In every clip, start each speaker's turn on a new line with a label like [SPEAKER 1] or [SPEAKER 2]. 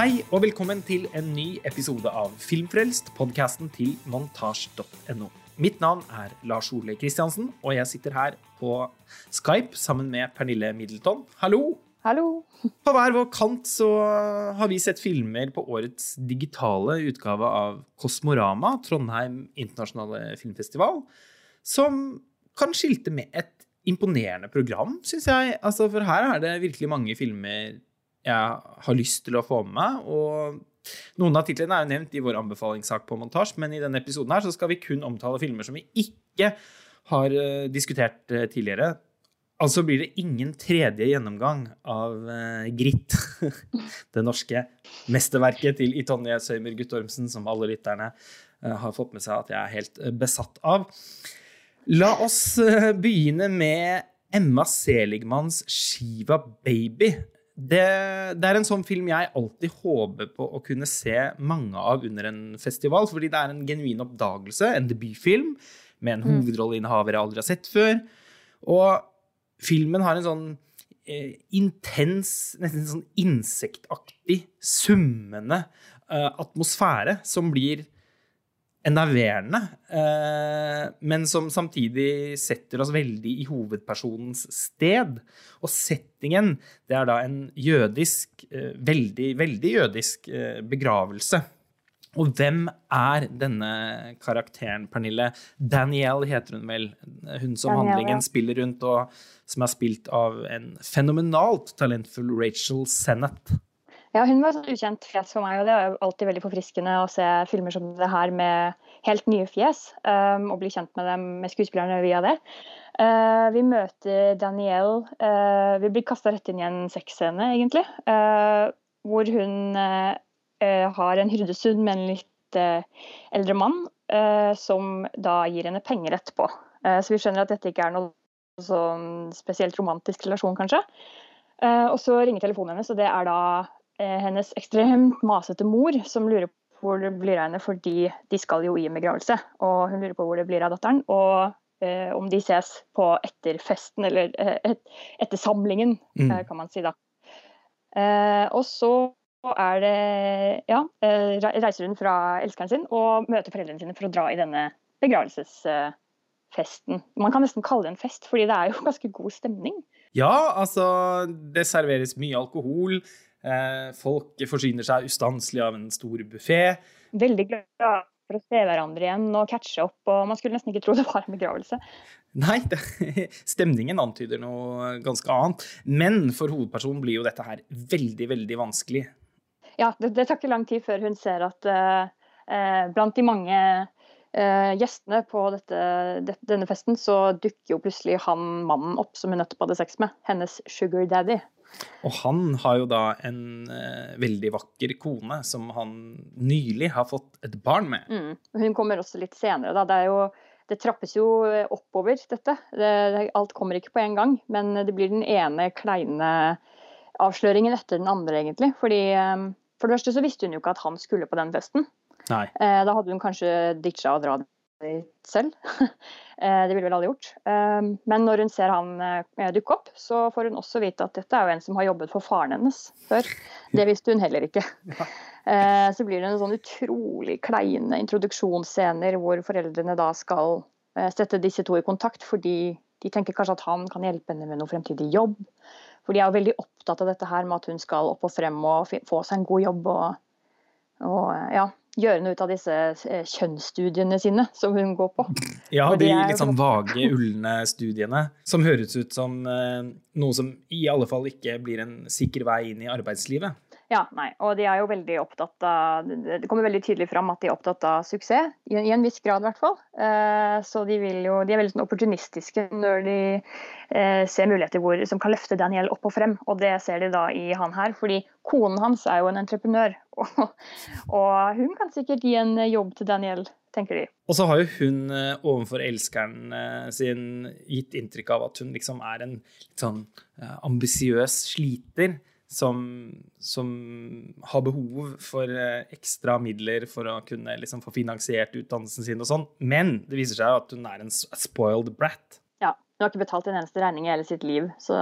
[SPEAKER 1] Hei og velkommen til en ny episode av Filmfrelst, podkasten til montasj.no. Mitt navn er Lars Ole Kristiansen, og jeg sitter her på Skype sammen med Pernille Middleton. Hallo!
[SPEAKER 2] Hallo.
[SPEAKER 1] På hver vår kant så har vi sett filmer på årets digitale utgave av Kosmorama, Trondheim internasjonale filmfestival, som kan skilte med et imponerende program, syns jeg. Altså, for her er det virkelig mange filmer jeg har lyst til å få med meg. Og noen av titlene er jo nevnt i vår anbefalingssak på montasje, men i denne episoden her så skal vi kun omtale filmer som vi ikke har uh, diskutert uh, tidligere. Altså blir det ingen tredje gjennomgang av uh, Gritt, det norske mesterverket til Itonje Søymer Guttormsen, som alle lytterne har fått med seg at jeg er helt besatt av. La oss begynne med Emma Seligmanns Shiva Baby. Det, det, er en sånn film jeg alltid håper på å kunne se mange av under en festival, fordi det er en genuin oppdagelse, en debutfilm med en mm. hovedrolleinnehaver jeg aldri har sett før. Og filmen har en sånn eh, intens, nesten sånn insektaktig, summende eh, atmosfære som blir enerverende, eh, men som samtidig setter oss veldig i hovedpersonens sted. Og settingen, det er da en jødisk, eh, veldig, veldig jødisk eh, begravelse. Og hvem er denne karakteren, Pernille? Danielle heter hun vel. Hun som Danielle, handlingen spiller rundt, og som er spilt av en fenomenalt talentfull Rachel Sennett.
[SPEAKER 2] Ja, hun var sånn ukjent fjes for meg, og det er jo alltid veldig forfriskende å se filmer som det her med helt nye fjes, um, og bli kjent med dem med skuespillerne via det. Uh, vi møter Danielle uh, Vi blir kasta rett inn i en sexscene, egentlig, uh, hvor hun har en hyrdestund med en litt eldre mann, som da gir henne penger etterpå. så vi skjønner at dette ikke er noe sånn spesielt romantisk relasjon, kanskje. og så ringer telefonen hennes, og det er da hennes ekstremt masete mor som lurer på hvor det blir av henne, fordi de skal jo i en begravelse. Og hun lurer på hvor det blir av datteren, og eh, om de ses på etter festen, eller eh, et, etter samlingen, mm. Eh, kan man si da. Eh, og så er det Ja, eh, reiser hun fra elskeren sin og møter foreldrene sine for å dra i denne begravelsesfesten. Man kan nesten kalle det en fest, fordi det er jo ganske god stemning.
[SPEAKER 1] Ja, altså Det serveres mye alkohol. Eh, folk forsyner seg ustanselig av en stor buffé.
[SPEAKER 2] Veldig glad for å se hverandre igjen og catche opp. og Man skulle nesten ikke tro det var en begravelse.
[SPEAKER 1] Nei, det, stemningen antyder noe ganske annet. Men for hovedpersonen blir jo dette her veldig, veldig vanskelig.
[SPEAKER 2] Ja, det, det tar ikke lang tid før hun ser at uh, uh, blant de mange eh, gjestene på dette, det, denne festen, så dukker jo plutselig han mannen opp som hun nettopp hadde sex med. Hennes sugar daddy.
[SPEAKER 1] Og han har jo da en eh, veldig vakker kone som han nylig har fått et barn med.
[SPEAKER 2] Mm. Hun kommer også litt senere, da. Det, jo, det trappes jo oppover, dette. Det, alt kommer ikke på en gang, men det blir den ene kleine avsløringen etter den andre, egentlig. Fordi eh, For det første så visste hun jo ikke at han skulle på den festen.
[SPEAKER 1] Nei.
[SPEAKER 2] Eh, da hadde hun kanskje ditcha å dra selv. Eh, det ville vel alle gjort. Eh, men når hun ser han eh, dukke opp, så får hun også vite at dette er jo en som har jobbet for faren hennes før. Det visste hun heller ikke. Så blir det en sånn utrolig kleine introduksjonsscener hvor foreldrene da skal sette disse to i kontakt fordi de tenker kanskje at han kan hjelpe henne med noe fremtidig jobb. For de er jo veldig opptatt av dette her med at hun skal opp og frem og få seg en god jobb. og, og ja, gjøre noe ut av disse eh, kjønnsstudiene sine som hun går på.
[SPEAKER 1] Ja, de litt sånn vage, ulne studiene som høres ut som eh, noe som i alle fall ikke blir en sikker vei inn i arbeidslivet.
[SPEAKER 2] Ja, nei, og de er jo veldig opptatt av Det kommer veldig tydelig fram at de er opptatt av suksess, i, i en viss grad i hvert fall. Eh, så de, jo, de, er veldig sånn opportunistiske når de eh, ser muligheter hvor, som kan løfte Daniel opp og frem, og det ser de da i han her. Fordi konen hans er jo en entreprenør, og, og hun kan sikkert gi en jobb til Daniel tenker de.
[SPEAKER 1] Og så har jo hun eh, overfor elskeren eh, sin gitt inntrykk av at hun liksom er en litt sånn ambisiøs sliter som, som, har behov for eh, ekstra midler for å kunne liksom, få finansiert utdannelsen sin og sånn. Men det viser seg at hun er en spoiled brat.
[SPEAKER 2] Ja, hun har ikke betalt en eneste regning i hele sitt liv. Så,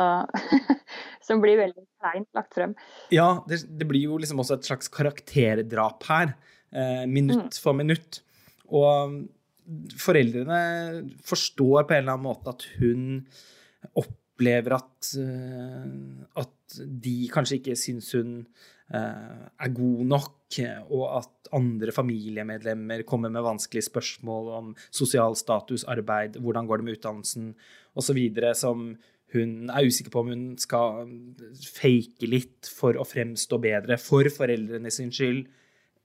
[SPEAKER 2] som blir veldig kleint lagt frem.
[SPEAKER 1] Ja, det, det, blir jo liksom også et slags karakterdrap her. Eh, minutt mm. for minutt. Og foreldrene forstår på en eller annen måte at hun opplever at, uh, de kanskje ikke syns hun uh, er god nok, og at andre familiemedlemmer kommer med vanskelige spørsmål om sosial status, arbeid, hvordan går det med utdannelsen osv., som hun er usikker på om hun skal fake litt for å fremstå bedre for foreldrene sin skyld.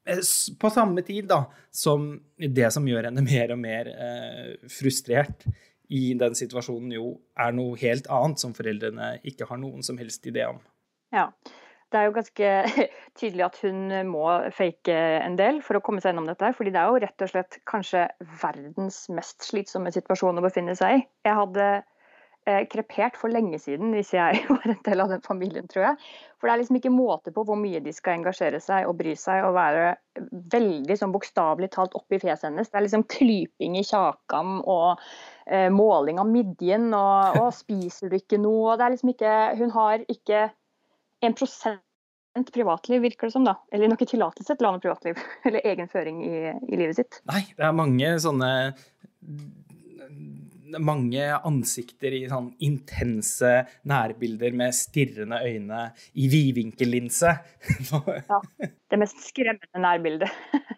[SPEAKER 1] Eh, på samme tid da, som det som gjør henne mer og mer eh, frustrert i den situasjonen, jo er noe helt annet som foreldrene ikke har noen som helst idé om.
[SPEAKER 2] Ja, det er jo ganske tydelig at hun må fake en del for å komme seg gjennom dette. fordi det er jo rett og slett kanskje verdens mest slitsomme situasjon å befinne seg i. Jeg hadde Eh, krepert for lenge siden hvis jeg var en del av den familien, tror jeg. For det er liksom ikke måte på hvor mye de skal engasjere seg og bry seg og være veldig sånn bokstavelig talt oppi fjeset hennes. Det er liksom klyping i kjakan og måling av midjen og, og 'spiser du ikke noe?' liksom ikke Hun har ikke en prosent privatliv, virker det som. da. Eller noe tillatelse til å ha noe privatliv. Eller egen føring i, i livet sitt.
[SPEAKER 1] Nei, det er mange sånne mange ansikter i sånn intense nærbilder med stirrende øyne i vidvinkellinse.
[SPEAKER 2] ja. Det mest skremmende nærbildet.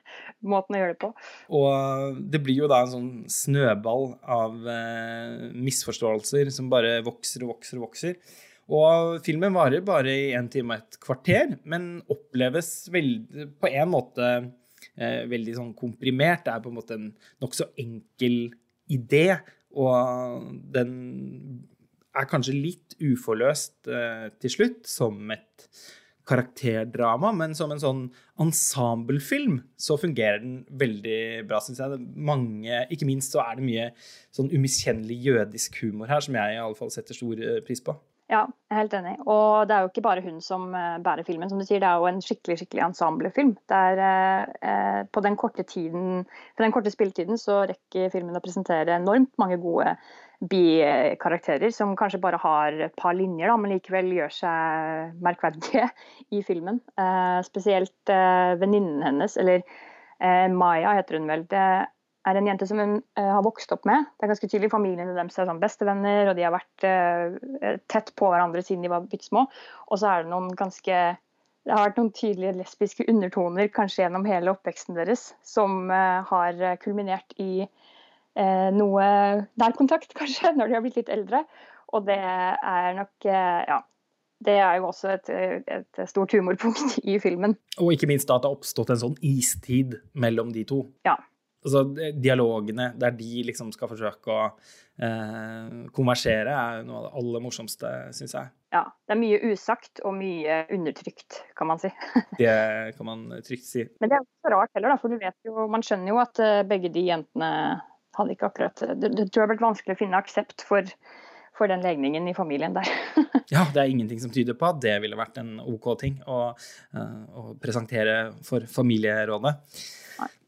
[SPEAKER 2] Måten å gjøre det på.
[SPEAKER 1] Og det blir jo da en sånn snøball av eh, misforståelser som bare vokser og vokser og vokser. Og filmen varer bare i en time og et kvarter, men oppleves veldig, på en måte eh, veldig sånn komprimert. Det er på en måte en nokså enkel idé og den er kanskje litt uforløst eh, til slutt, som et karakterdrama, men som en sånn ensemblefilm så fungerer den veldig bra, syns jeg. Mange, ikke minst så er det mye sånn umiskjennelig jødisk humor her, som jeg i alle fall setter stor eh, pris på.
[SPEAKER 2] Ja, jeg er helt enig. Og det er jo ikke bare hun som eh, bærer filmen. som du sier, Det er jo en skikkelig skikkelig ensemblefilm. Der, eh, på den korte tiden, på den korte spilletiden så rekker filmen å presentere enormt mange gode bikarakterer som kanskje bare har et par linjer, da, men likevel gjør seg merkverdige i filmen. Eh, spesielt eh, venninnen hennes, eller eh, Maya heter hun vel. Det er en jente som hun uh, har vokst opp med. Det er ganske tydelig Familiene deres er sånn bestevenner, og de har vært uh, tett på hverandre siden de var bitte små. Og så er det noen ganske det har vært noen tydelige lesbiske undertoner kanskje gjennom hele oppveksten deres, som uh, har kulminert i noe nærkontakt, kanskje, når de har blitt litt eldre. Og det er nok Ja. Det er jo også et, et stort humorpunkt i filmen.
[SPEAKER 1] Og ikke minst da at det har oppstått en sånn istid mellom de to.
[SPEAKER 2] Ja,
[SPEAKER 1] altså, dialogene der de liksom skal forsøke å eh, konversere, er noe av det aller morsomste, syns jeg.
[SPEAKER 2] Ja. Det er mye usagt og mye undertrykt, kan man si.
[SPEAKER 1] det kan man trygt si.
[SPEAKER 2] Men det er ikke så rart heller, da, for du vet jo, man skjønner jo at eh, begge de jentene hadde ikke akkurat Det, det tror jeg har vært vanskelig å finne aksept for for den legningen i familien der.
[SPEAKER 1] ja, det er ingenting som tyder på at det ville vært en OK ting å, uh, å presentere for familierådet.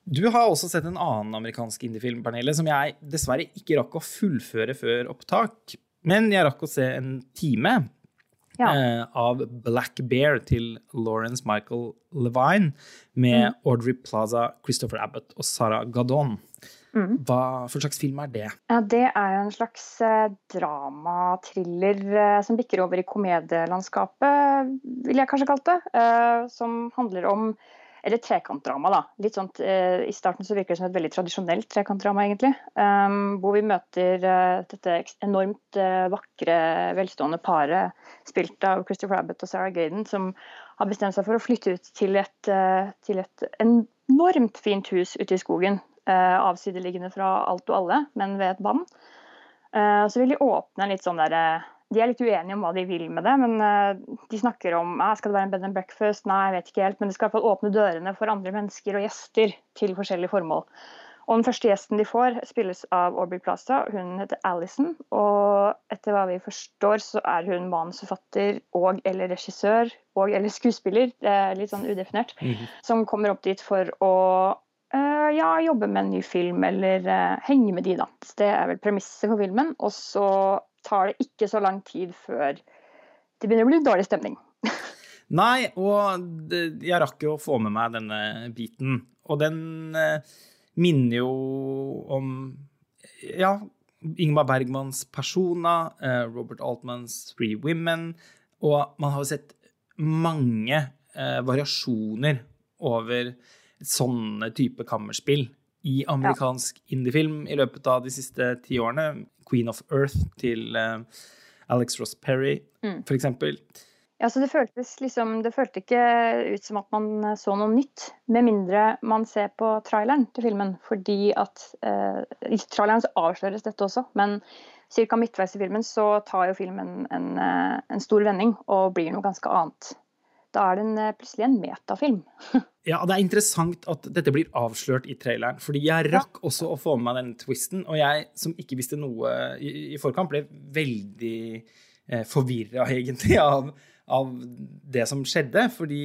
[SPEAKER 1] Du har også sett en annen amerikansk indiefilm, Pernille, som jeg dessverre ikke rakk å fullføre før opptak. Men jeg rakk å se en time ja. eh, av Black Bear til Lawrence Michael Levine med mm. Audrey Plaza, Christopher Abbott og Sarah Gadon. Mm. Hva for slags film er det?
[SPEAKER 2] Ja, det er jo en slags eh, drama-thriller eh, som bikker over i komedielandskapet, vil jeg kanskje kalt det. Eh, som handler om eller trekantdrama, da. Litt uh, I starten så virker det som et veldig tradisjonelt trekantdrama, egentlig. Hvor vi møter dette enormt vakre, velstående paret spilt av Christopher Abbott og Sarah Gaden, som har bestemt seg for å flytte ut til et, til et enormt fint hus ute i skogen. Avsideliggende fra alt og alle, men ved et vann. så vil de åpne litt sånn derre de er litt uenige om hva de vil med det, men eh, de snakker om skal det være en bed and breakfast. Nei, jeg vet ikke helt. Men de skal i hvert fall åpne dørene for andre mennesker og gjester til forskjellige formål. Og Den første gjesten de får, spilles av Aubrey Plaza. Hun heter Alison. Og etter hva vi forstår, så er hun manusforfatter og eller regissør og eller skuespiller, det er litt sånn udefinert, mm -hmm. som kommer opp dit for å ja, jobbe med en ny film eller uh, henge med de, da. Det er vel premisset for filmen. Og så tar det ikke så lang tid før det begynner å bli dårlig stemning.
[SPEAKER 1] Nei, og jeg rakk jo å få med meg denne biten. Og den uh, minner jo om ja, Ingmar Bergmans Persona, uh, Robert Altmans Three Women, og man har jo sett mange variasjoner over sånne type kammerspill i amerikansk ja. indiefilm i løpet av de siste ti årene. Queen of Earth til uh, Alex Ross Perry, mm. f.eks.
[SPEAKER 2] Ja, så det føltes liksom Det føltes ikke ut som at man så noe nytt, med mindre man ser på traileren til filmen. Fordi at uh, I traileren så avsløres dette også, men ca. midtveis i filmen så tar jo filmen en, en, eh, en stor vending og blir noe ganske annet da er den eh, plutselig en metafilm.
[SPEAKER 1] ja, det er interessant at dette blir avslørt i traileren. Fordi jeg rakk også å få med meg den twisten, og jeg som ikke visste noe i, i forkant, ble veldig eh, forvirra, egentlig, av, av, det som skjedde. Fordi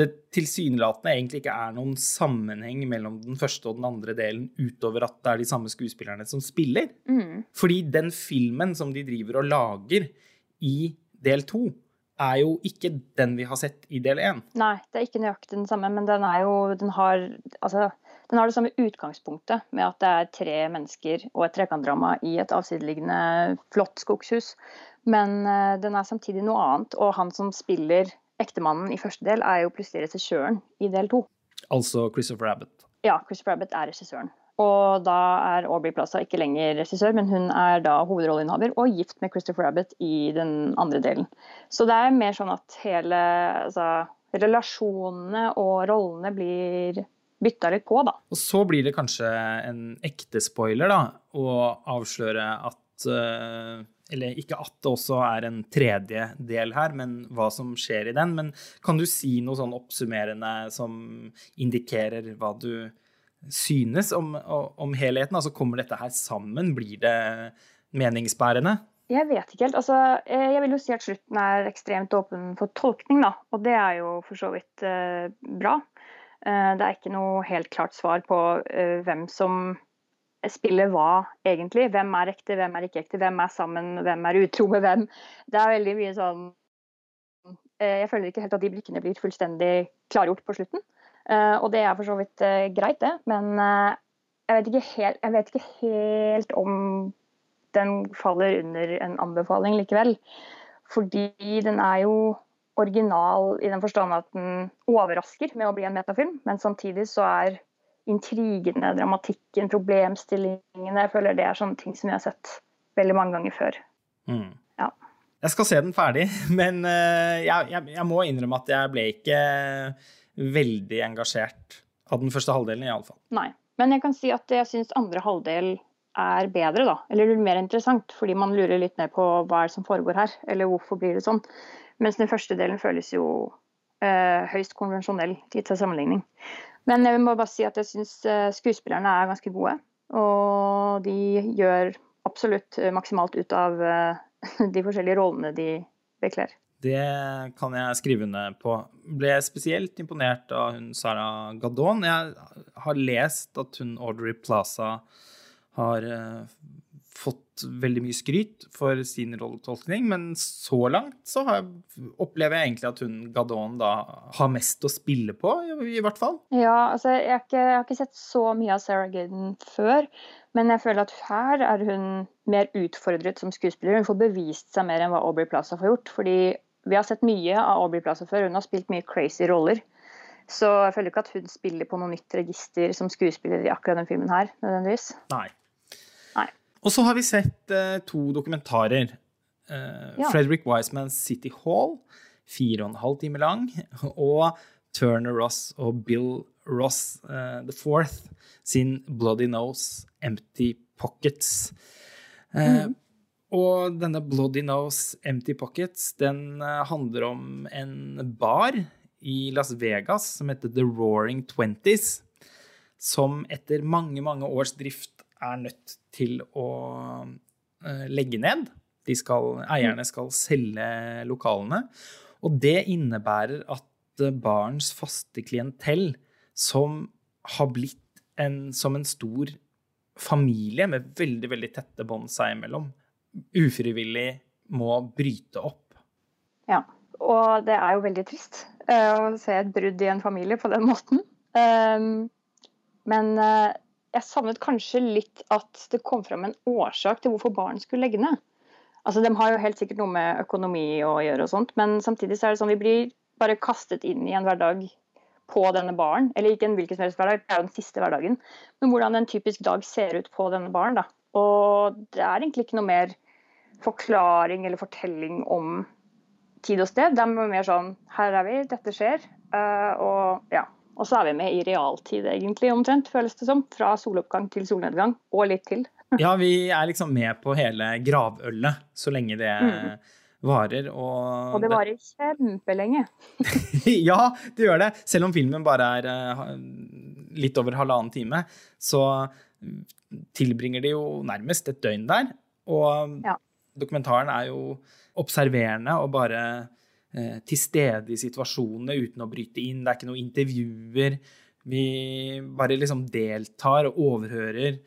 [SPEAKER 1] det tilsynelatende egentlig ikke er noen sammenheng mellom den første og den andre delen, utover at det er de samme skuespillerne som spiller. Mm. Fordi den filmen som de driver og lager i del to, er jo ikke den vi har sett i del én.
[SPEAKER 2] Nei, det er ikke nøyaktig den samme, men den, jo, den, har, altså, den har det samme utgangspunktet med at det er tre mennesker og et trekantdrama i et avsideliggende flott skogshus. Men uh, den er samtidig noe annet, og han som spiller ektemannen i første del, er jo plutselig regissøren i del to.
[SPEAKER 1] Altså Christopher Abbott?
[SPEAKER 2] Ja, Christopher Abbott er regissøren. Og da er Aubrey Plaza ikke lenger regissør, men hun er da hovedrolleinnehaver og gift med Christopher Abbott i den andre delen. Så det er mer sånn at hele altså, relasjonene og rollene blir bytta litt på, da.
[SPEAKER 1] Og så blir det kanskje en ekte spoiler, da, å avsløre at uh, Eller ikke at det også er en tredje del her, men hva som skjer i den. Men kan du si noe sånn oppsummerende som indikerer hva du synes om, om, helheten? Altså Kommer dette her sammen? Blir det meningsbærende?
[SPEAKER 2] Jeg vet ikke helt. Altså, jeg vil jo si at slutten er ekstremt åpen for tolkning, da. Og det er jo for så vidt eh, bra. Eh, det er ikke noe helt klart svar på eh, hvem som spiller hva, egentlig. Hvem er ekte, hvem er ikke ekte, hvem er sammen, hvem er utro med hvem. Det er veldig mye sånn Jeg føler ikke helt at de blikkene blir fullstendig klargjort på slutten. Eh, og det er for så vidt eh, greit, det. Men eh, jeg vet, helt, jeg vet ikke helt om den faller under en anbefaling likevel. Fordi den er jo original i den forstand at den overrasker med å bli en metafilm, men samtidig så er intrigene, dramatikken, problemstillingene Jeg føler det er sånne ting som jeg har sett veldig mange ganger før. Mm. Ja.
[SPEAKER 1] Jeg skal se den ferdig, men jeg, jeg, jeg må innrømme at jeg ble ikke veldig engasjert av den første halvdelen, iallfall.
[SPEAKER 2] Nei. Men jeg kan si at jeg syns andre halvdel er bedre, da. Eller mer interessant, fordi man lurer litt ned på hva som foregår her, eller hvorfor blir det sånn. Mens den første delen føles jo eh, høyst konvensjonell gitt til sammenligning. Men jeg må bare si at jeg syns eh, skuespillerne er ganske gode. Og de gjør absolutt eh, maksimalt ut av eh, de forskjellige rollene de bekler.
[SPEAKER 1] Det kan jeg skrive under på. Ble spesielt imponert av hun Sara Gadon. Jeg har lest at hun Audrey Plaza har uh, fått veldig mye skryt for sin rolletolkning, men så langt så har, opplever jeg egentlig at hun Gadon da har mest å spille på, i, i hvert fall.
[SPEAKER 2] Ja, altså jeg har, ikke, jeg har ikke sett så mye av Sarah Gadon før, men jeg føler at her er hun mer utfordret som skuespiller. Hun får bevist seg mer enn hva Aubrey Plaza får gjort. fordi vi har sett mye av Aubrey Plaza før. Hun har spilt mye crazy roller. Så jeg føler ikke at hun spiller på noe nytt register som skuespiller i akkurat den filmen her, nødvendigvis.
[SPEAKER 1] Nei. Nei. Og så har vi sett uh, to dokumentarer. Uh, ja. Frederick Wisemans City Hall, fire og en halv time lang, og Turner Ross og Bill Ross uh, the Fourth sin Bloody Nose, Empty Pockets. Mm. Og denne Bloody Nose Empty Pockets den eh, handler om en bar i Las Vegas som heter The Roaring Twenties. Som etter mange, mange års drift er nødt til å uh, legge ned. Skal, eierne skal selge lokalene. Og det innebærer at barns faste klientell, som har blitt en, som en stor familie med veldig, veldig tette bånd seg imellom, ufrivillig må bryte opp.
[SPEAKER 2] Ja, og det er jo veldig trist uh, å se et brudd i en familie på den måten. Um, men uh, jeg savnet kanskje litt at det kom fram en årsak til hvorfor barn skulle legge ned. Altså, De har jo helt sikkert noe med økonomi å gjøre, og sånt, men samtidig så er det sånn vi blir bare kastet inn i en hverdag på denne baren. Eller ikke en hvilken som helst hverdag, det er jo den siste hverdagen. Men hvordan en typisk dag ser ut på denne baren. da. Og det er egentlig ikke noe mer forklaring eller fortelling om tid og sted. Det er mer sånn Her er vi, dette skjer. Uh, og ja. Og så er vi med i realtid, egentlig, omtrent, føles det som. Fra soloppgang til solnedgang, og litt til.
[SPEAKER 1] ja, vi er liksom med på hele gravølet så lenge det mm varer. Og,
[SPEAKER 2] og det varer kjempelenge.
[SPEAKER 1] ja, det gjør det. Selv om filmen bare er uh, litt over halvannen time, så tilbringer de jo nærmest et døgn der. Og ja. dokumentaren er jo observerende og bare eh, til stede i situasjonene uten å bryte inn. Det er ikke noen intervjuer. Vi bare liksom deltar og overhører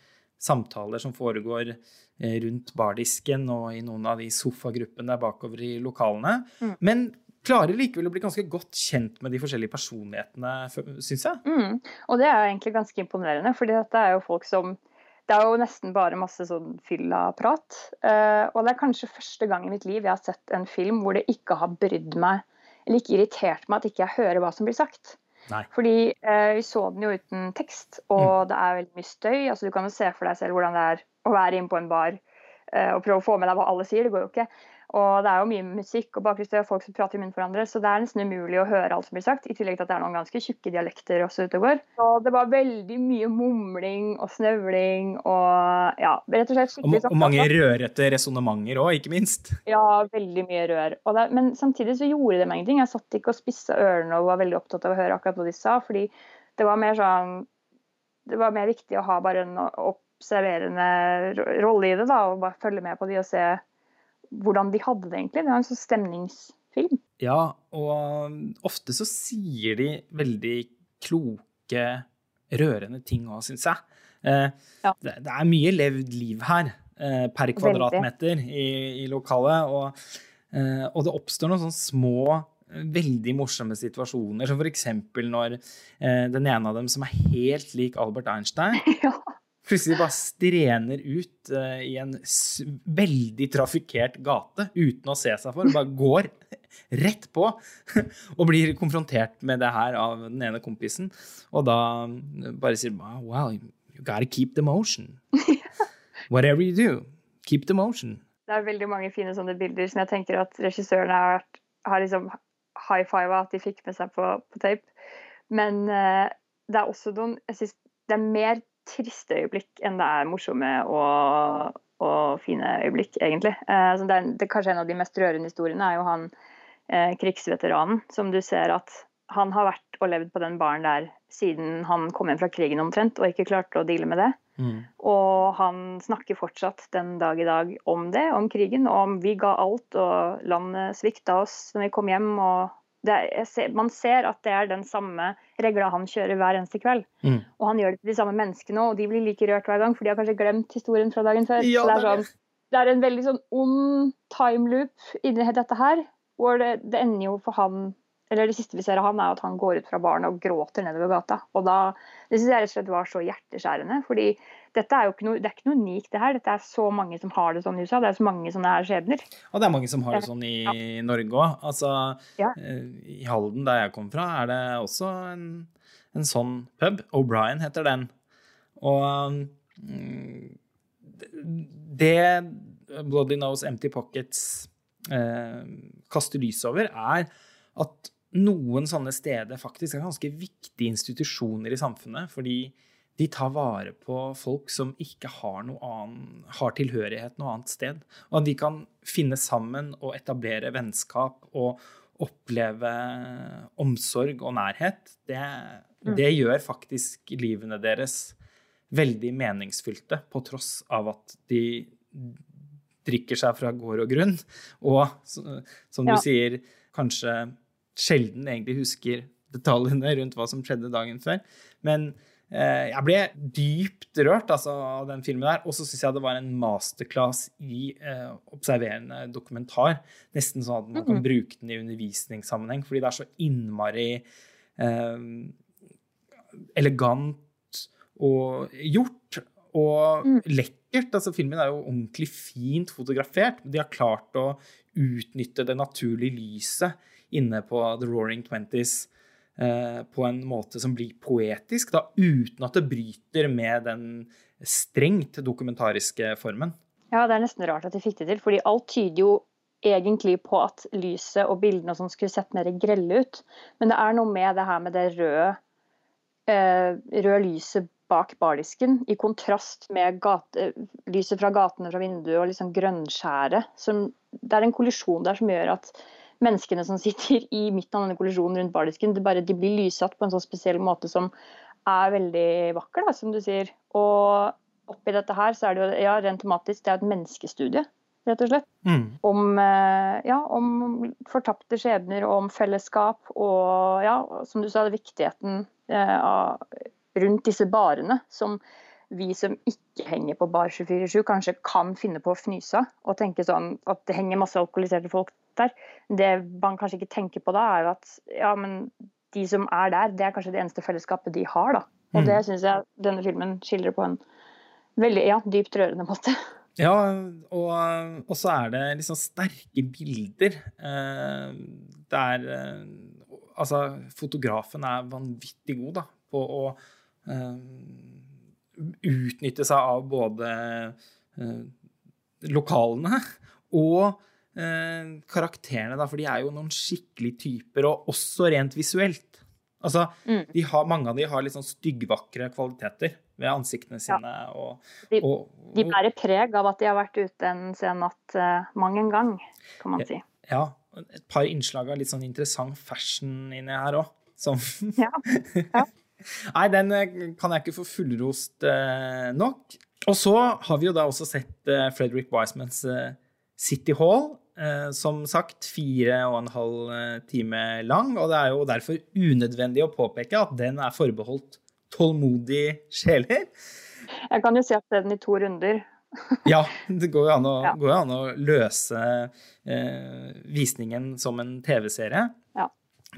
[SPEAKER 1] samtaler som foregår Eh, rundt bardisken og i noen av de sofagruppene bakover i lokalene. Mm. Men klarer likevel å bli ganske godt kjent med de forskjellige personlighetene, syns jeg.
[SPEAKER 2] Mm. Og det er egentlig ganske imponerende, for dette er jo folk som Det er jo nesten bare masse sånn fylla-prat. Uh, og det er kanskje første gang i mitt liv jeg har sett en film hvor det ikke har brydd meg, eller ikke irritert meg at ikke jeg hører hva som blir sagt. Nei. Fordi uh, vi så den jo uten tekst, og mm. det er veldig mye støy. altså Du kan jo se for deg selv hvordan det er å være inne på en bar uh, og prøve å få med deg hva alle sier. Det går jo ikke. Og det er jo mye musikk og bakgrunnsstøy og folk som prater i munnen for hverandre, så det er nesten umulig å høre alt som blir sagt. I tillegg til at det er noen ganske tjukke dialekter også ute og går. Så det var veldig mye mumling og snøvling og ja, rett og slett skikkelig
[SPEAKER 1] Og, og mange rørete resonnementer òg, ikke minst.
[SPEAKER 2] Ja, veldig mye rør. Det, men samtidig så gjorde det meg ingenting. Jeg satt ikke og spissa ørene og var veldig opptatt av å høre akkurat hva de sa, fordi det var mer sånn Det var mer viktig å ha bare en observerende rolle i det. da, og bare Følge med på de og se hvordan de hadde det egentlig. Det er en sånn stemningsfilm.
[SPEAKER 1] Ja, og ofte så sier de veldig kloke, rørende ting òg, syns jeg. Eh, ja. det, det, er mye levd liv her eh, per kvadratmeter i, i, lokalet. Og, eh, og, det oppstår noen sånne små veldig morsomme situasjoner, som f.eks. når eh, den ene av dem som er helt lik Albert Einstein, ja plutselig bare strener ut uh, i en veldig trafikkert gate uten å se seg for. Bare går rett på og blir konfrontert med det her av den ene kompisen. Og da bare sier Wow, you gotta keep the motion. Whatever you do, keep the motion.
[SPEAKER 2] Det er veldig mange fine sånne bilder som jeg tenker at regissørene har, har liksom high five at de fikk med seg på, på tape. Men uh, det er også noen Jeg syns det er mer triste øyeblikk enn det er morsomme og, og fine øyeblikk, egentlig. Eh, det, er, det kanskje en av de mest rørende historiene er jo han eh, krigsveteranen, som du ser at han har vært og levd på den baren der siden han kom hjem fra krigen omtrent, og ikke klarte å deale med det. Mm. Og han snakker fortsatt den dag i dag om det, om krigen, og om vi ga alt, og landet svikta oss når vi kom hjem. og ser, man ser at det er den samme regla han kjører hver eneste kveld. Mm. Og han gjør det til de samme menneskene, og de blir like rørt hver gang, for de har kanskje glemt historien fra dagen før. Ja, det, er sånn, det, er en veldig sånn ond timeloop inni dette her, hvor det, det ender jo for han eller Det siste vi ser av han, er at han går ut fra baren og gråter nedover gata. Og da, Det syns jeg rett og slett var så hjerteskjærende. fordi dette er jo ikke noe, det er ikke noe unikt, det her. Dette er så mange som har det sånn i USA. Det er så mange sånne her skjebner.
[SPEAKER 1] Og det er mange som har det sånn i ja. Norge òg. Altså, ja. Eh, I Halden, der jeg kom fra, er det også en, en sånn pub. O'Brien heter den. Og mm, det Bloody Nose Empty Pockets eh, kaster lys over, er at noen sånne steder faktisk er ganske viktige institusjoner i samfunnet. Fordi de tar vare på folk som ikke har, annen, har tilhørighet noe annet sted. Og at de kan finne sammen og etablere vennskap og oppleve omsorg og nærhet, det, mm. det gjør faktisk livene deres veldig meningsfylte, på tross av at de drikker seg fra gård og grunn. Og som du ja. sier, kanskje sjelden egentlig husker detaljene rundt hva som skjedde dagen før. Men Eh, jeg ble dypt rørt altså, av den filmen der. Og så syns jeg det var en masterclass i eh, observerende dokumentar. Nesten sånn at man kan mm. bruke den i undervisningssammenheng, fordi det er så innmari eh, elegant og gjort. Og mm. lekkert. altså Filmen er jo ordentlig fint fotografert. De har klart å utnytte det naturlige lyset inne på The Roaring Twenties Eh, på en måte som blir poetisk, da, uten at det bryter med den strengt dokumentariske formen.
[SPEAKER 2] Ja, det er nesten rart at de fikk det til, fordi alt tyder jo egentlig på at lyset og bildene og sånn skulle sett mer grelle ut. Men det er noe med det her med det røde, eh, røde lyset bak bardisken, i kontrast med gate, lyset fra gatene fra vinduet og liksom grønnskjæret. Det er en kollisjon der som gjør at menneskene som sitter i midten av denne kollisjonen rundt bardisken, det bare, de blir lyssatt på en sånn spesiell måte som er veldig vakker, da, som du sier. Og oppi dette her så er det jo ja, rent tematisk, det er et menneskestudie, rett og slett. Mm. Om, eh, ja, om fortapte skjebner og om fellesskap og ja, som du sa, viktigheten eh, rundt disse barene. som vi som ikke henger på bar 24-7, kanskje kan finne på å fnyse av og tenke sånn at det henger masse alkoholiserte folk der. Det man kanskje ikke tenker på da, er jo at ja, men de som er der, det er kanskje det eneste fellesskapet de har, da. Og mm. det syns jeg denne filmen skildrer på en veldig ja, dypt rørende måte.
[SPEAKER 1] Ja, og, og så er det liksom sterke bilder. Eh, det er eh, Altså, fotografen er vanvittig god da, på å eh, utnytte seg av både lokalene og eh, karakterene, da, for de er jo noen skikkelige typer, og også rent visuelt. Altså, mm. har, Mange av de har litt sånn styggvakre kvaliteter ved ansiktene sine. Ja. Og,
[SPEAKER 2] de, og, og, de, bærer preg av at de har vært ute en sen natt uh, mang en gang, kan man si.
[SPEAKER 1] Ja. Et par innslag av litt sånn interessant fashion inni her òg. ja. ja. Nei, den eh, kan jeg ikke få fullrost uh, nok. Og så har vi jo da også sett uh, Frederick Wisemans City Hall, Eh, som sagt fire og en halv eh, time lang, og det er jo derfor unødvendig å påpeke at den er forbeholdt tålmodige sjeler.
[SPEAKER 2] Jeg kan jo si at den i to runder.
[SPEAKER 1] ja, det går jo an å, ja. an å løse eh, visningen som en TV-serie ja.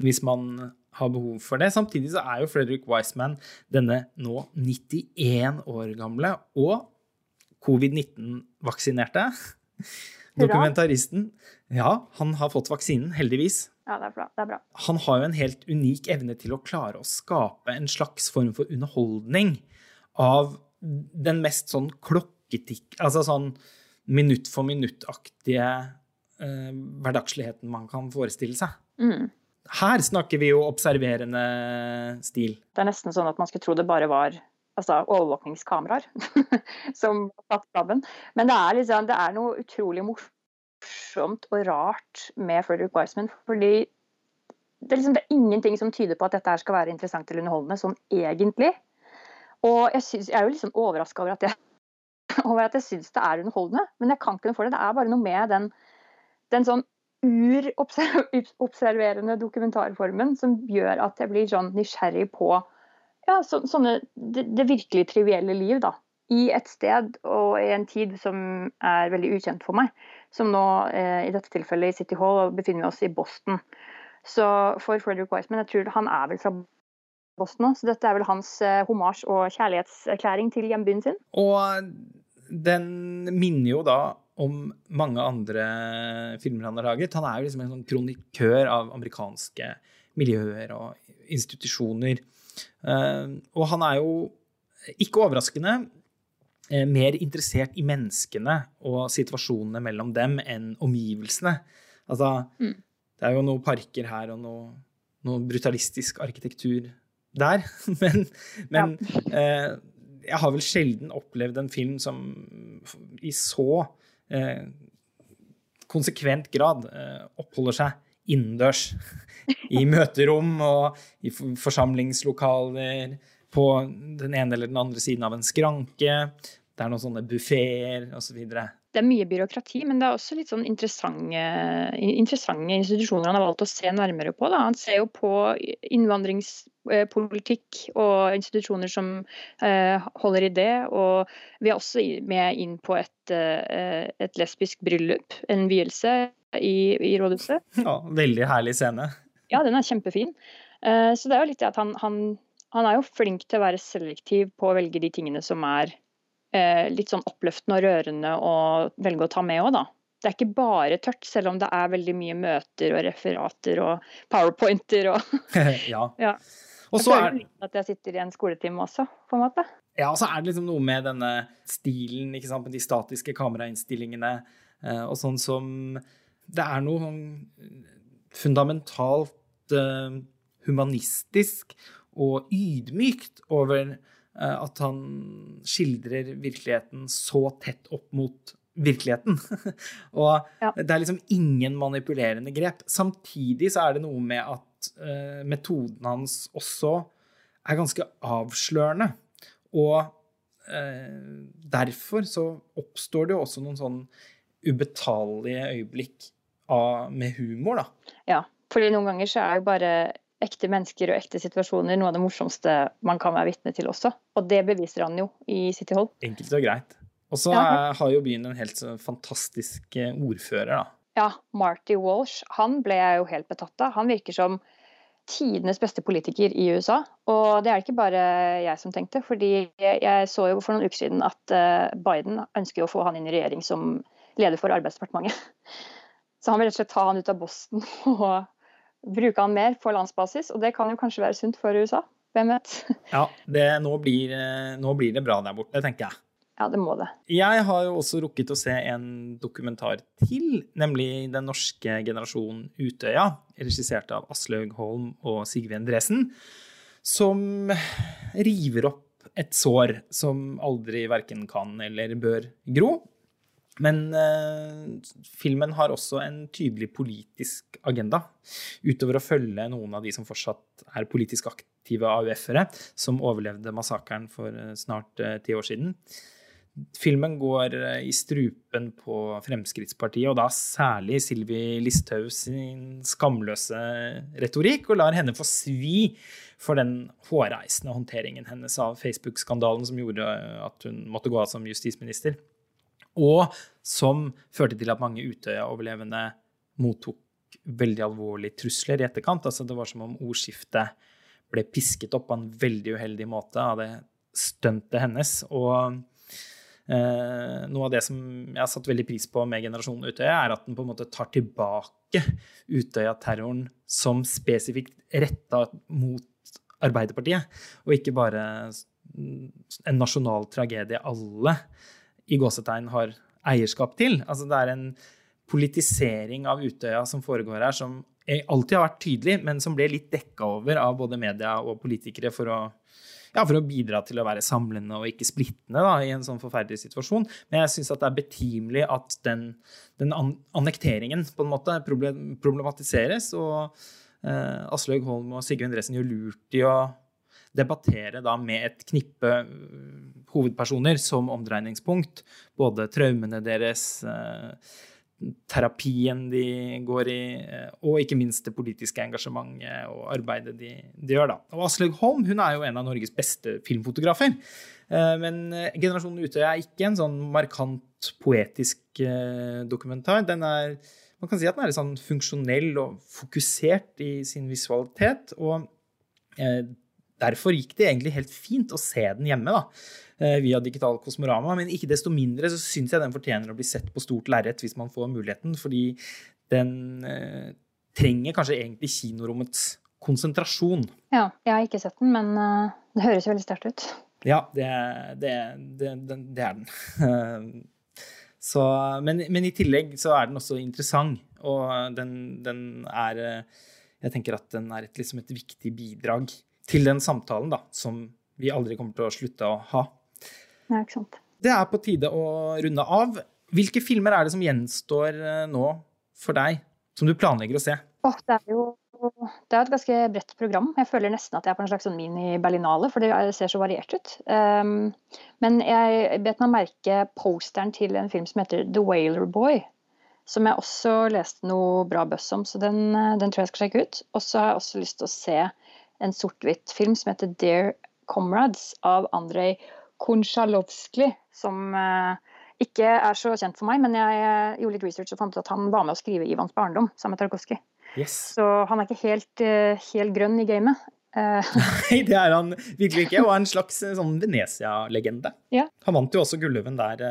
[SPEAKER 1] hvis man har behov for det. Samtidig så er jo Fredrik Wiseman denne nå 91 år gamle og covid-19-vaksinerte. Dokumentaristen. Ja, han har fått vaksinen, heldigvis.
[SPEAKER 2] Ja, det er, bra. det er bra.
[SPEAKER 1] Han har jo en helt unik evne til å klare å skape en slags form for underholdning av den mest sånn klokketikk Altså sånn minutt for minutt-aktige eh, hverdagsligheten man kan forestille seg. Mm. Her snakker vi jo observerende stil.
[SPEAKER 2] Det er nesten sånn at man skulle tro det bare var altså overvåkningskameraer som satt sammen. Men det er, liksom, det er noe utrolig morsomt og rart med Frederick Wiseman. fordi det er, liksom, det er ingenting som tyder på at dette her skal være interessant eller underholdende, sånn egentlig. Og jeg, synes, jeg er jo liksom overraska over at jeg, over jeg syns det er underholdende, men jeg kan ikke noe for det. Det er bare noe med den, den sånn urobserverende dokumentarformen som gjør at jeg blir sånn nysgjerrig på ja, så, sånne, det, det, virkelig trivielle liv, da. I et sted og i en tid som er veldig ukjent for meg. Som nå, eh, i dette tilfellet i City Hall, og befinner oss i Boston. Så for Frederick Wiseman, jeg tror han er vel fra Boston òg, så dette er vel hans eh, homasj og kjærlighetserklæring til hjembyen sin.
[SPEAKER 1] Og den minner jo da om mange andre filmer han har laget. Han er jo liksom en sånn kronikør av amerikanske miljøer og institusjoner. Eh, og han er jo ikke overraskende eh, mer interessert i menneskene og situasjonene mellom dem enn omgivelsene. Altså, mm. det er jo noen parker her og noe, noe brutalistisk arkitektur der. men, men ja. eh, jeg har vel sjelden opplevd en film som i så eh, konsekvent grad eh, oppholder seg innendørs. I møterom og i forsamlingslokaler, på den ene eller den andre siden av en skranke. Det er noen sånne buffeer osv. Så
[SPEAKER 2] det det er mye byråkrati, men det er også litt sånn interessante, interessante institusjoner han har valgt å se nærmere på. Da. Han ser jo på innvandringspolitikk og institusjoner som eh, holder i det. Og vi er også med inn på et, eh, et lesbisk bryllup, en vielse, i, i rådhuset.
[SPEAKER 1] Ja, veldig herlig scene.
[SPEAKER 2] Ja, den er kjempefin. Eh, så det er jo litt det at han, han, han er jo flink til å være selektiv på å velge de tingene som er eh, litt sånn oppløftende og rørende å velge å ta med òg, da. Det er ikke bare tørt, selv om det er veldig mye møter og referater og powerpointer og
[SPEAKER 1] ja.
[SPEAKER 2] ja.
[SPEAKER 1] Og så er,
[SPEAKER 2] at jeg sitter i en skoletime også, på en måte.
[SPEAKER 1] ja, og så er det liksom noe med denne stilen, ikke sant, med de statiske kamerainnstillingene eh, og sånn som Det er noe sånn fundamentalt eh, humanistisk og ydmykt over eh, at han skildrer virkeligheten så tett opp mot virkeligheten. og
[SPEAKER 2] Ja.
[SPEAKER 1] det er liksom ingen manipulerende grep. Samtidig så er det noe med at uh, metoden hans også er ganske avslørende. Og uh, derfor så oppstår det jo også noen sånn ubetalelige øyeblikk av, med humor, da.
[SPEAKER 2] Ja, fordi noen ganger så er jo bare ekte mennesker og ekte situasjoner noe av det morsomste man kan være vitne til også. Og det beviser han jo i City Hall.
[SPEAKER 1] Enkelt og greit. Og så
[SPEAKER 2] Ja.
[SPEAKER 1] har jo byen en helt fantastisk eh, ordfører, da.
[SPEAKER 2] Ja, Marty Walsh, han ble jeg jo helt betatt av. Han virker som tidenes beste politiker i USA. Og det er det ikke bare jeg som tenkte, fordi jeg så jo for noen uker siden at eh, Biden ønsker å få han inn i regjering som leder for Arbeidsdepartementet. Så han vil rett og slett ta han ut av Boston og bruke han mer på landsbasis, og det kan jo kanskje være sunt for USA. Hvem vet?
[SPEAKER 1] Ja, det, nå, blir, eh, nå blir det bra der borte, tenker jeg.
[SPEAKER 2] Ja, det må det.
[SPEAKER 1] Jeg har jo også rukket å se en dokumentar til, nemlig Den norske generasjonen Utøya, regissert av Aslaug Holm og Sigve Endresen, som river opp et sår som aldri verken kan eller bør gro. Men eh, filmen har også en tydelig politisk agenda, utover å følge noen av de som fortsatt er politisk aktive AUF-ere, som overlevde massakren for eh, snart eh, ti år siden. Filmen går eh, i strupen på Fremskrittspartiet, og da særlig Sylvi Listhaug sin skamløse retorikk, og lar henne få svi for den hårreisende håndteringen hennes av Facebook-skandalen som gjorde at hun måtte gå av som justisminister, og som førte til at mange Utøya-overlevende mottok veldig alvorlige trusler i etterkant. Altså, det var som om ordskiftet ble pisket opp på en veldig uheldig måte av det stuntet hennes. og Eh, noe av det som jeg har satt veldig pris på med Generasjonen Utøya, er at den på en måte tar tilbake Utøya-terroren som spesifikt retta mot Arbeiderpartiet, og ikke bare en nasjonal tragedie alle i gåsetegn har eierskap til. Altså det er en politisering av Utøya som foregår her, som alltid har vært tydelig, men som ble litt dekka over av både media og politikere for å ja, for å bidra til å være samlende og ikke splittende da, i en sånn forferdelig situasjon. Men jeg syns det er betimelig at den, den an annekteringen på en måte problematiseres. Og eh, Aslaug Holm og Sigve Endresen gjør lurt i å debattere da med et knippe hovedpersoner som omdreiningspunkt. Både traumene deres, eh, terapien de går i, og ikke minst det politiske engasjementet og arbeidet de, de gjør. da. Og Aslaug Holm hun er jo en av Norges beste filmfotografer. Men 'Generasjonen Utøya' er ikke en sånn markant poetisk dokumentar. Den er, man kan si at den er sånn funksjonell og fokusert i sin visualitet. og Derfor gikk det egentlig helt fint å se den hjemme da, via Digital Kosmorama. Men ikke desto mindre så syns jeg den fortjener å bli sett på stort lerret hvis man får muligheten. Fordi den eh, trenger kanskje egentlig kinorommets konsentrasjon.
[SPEAKER 2] Ja, jeg har ikke sett den, men uh, det høres jo veldig sterkt ut.
[SPEAKER 1] Ja, det, det, det, det er den. så, men, men, i tillegg så er den også interessant, og den, den er Jeg tenker at den er et, liksom et viktig bidrag til den samtalen da, som vi aldri kommer til å slutte å ha.
[SPEAKER 2] Ja, ikke sant.
[SPEAKER 1] Det er på tide å runde av. Hvilke filmer er det som gjenstår nå for deg, som du planlegger å se?
[SPEAKER 2] Oh, det er jo det er et ganske bredt program. Jeg føler nesten at jeg er på en slags sånn mini-Berlinale, for det ser så variert ut. Um, men jeg bet meg merke posteren til en film som heter The Whaler Boy. Som jeg også leste noe bra buzz om, så den, den, tror jeg skal sjekke ut. Og så har jeg også lyst til å se en sort-hvitt-film som heter Dear Comrades av Andrej Kontsjalovskij, som uh, ikke er så kjent for meg, men jeg gjorde litt research og fant ut at han var med å skrive Ivans barndom sammen med Tarkovskij.
[SPEAKER 1] Yes.
[SPEAKER 2] Så han er ikke helt, eh, helt grønn i gamet.
[SPEAKER 1] Eh, Nei, det er han virkelig ikke. Og er en slags eh, sånn Venezia-legende.
[SPEAKER 2] Ja.
[SPEAKER 1] Han vant jo også Gulløven der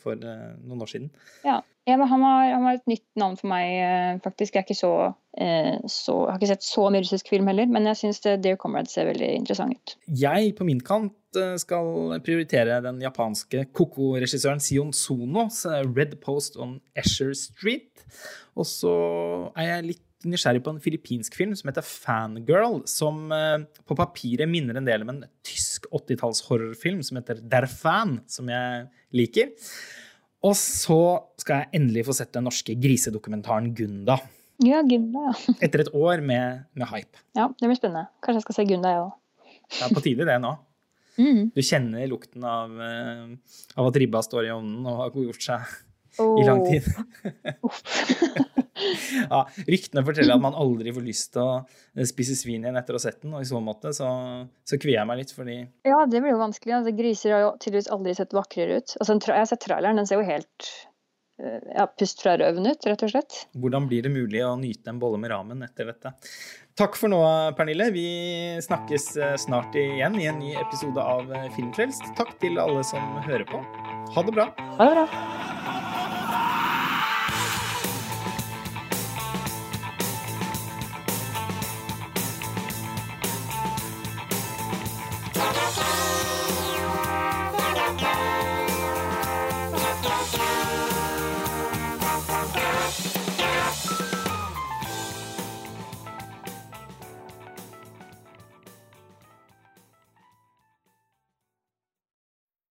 [SPEAKER 1] for noen år siden.
[SPEAKER 2] Ja, ja men han var, han har, et nytt navn for meg, faktisk. Jeg, ikke så, så, jeg har ikke sett så mye russisk film heller, men jeg syns Dear Comrade ser veldig interessant ut.
[SPEAKER 1] Jeg på min kant skal prioritere den japanske koko-regissøren Sion Sonos Red Post on Esher Street. Og så er jeg litt nysgjerrig på en filippinsk film som heter Fangirl, som eh, på papiret minner en del om en tysk 80-talls-horrorfilm som heter Der Fan, som jeg liker. Og så skal jeg endelig få sett den norske grisedokumentaren Gunda.
[SPEAKER 2] Ja, Gunda, ja.
[SPEAKER 1] Etter et år med, med, hype.
[SPEAKER 2] Ja, det blir spennende. Kanskje jeg skal se Gunda, jeg òg.
[SPEAKER 1] Det er på tide, det nå. Mm. Du kjenner lukten av, eh, av, at ribba står i ovnen og har gjort seg oh. i lang tid. ja, ryktene forteller at man aldri får lyst til å spise svin igjen etter å ha sett den, og i så måte så, så kvier jeg meg litt, fordi
[SPEAKER 2] Ja, det blir jo vanskelig. Altså, griser har jo tydeligvis aldri sett vakrere ut. Altså, jeg har sett traileren, den ser jo helt eh, ja, pust fra røven ut, rett og slett.
[SPEAKER 1] Hvordan blir det mulig å nyte en bolle med ramen etter dette? Takk for nå, Pernille. Vi snakkes eh, snart igjen i en ny episode av eh, Filmfrelst. Takk til alle som hører på. Ha det bra.
[SPEAKER 2] Ha det bra.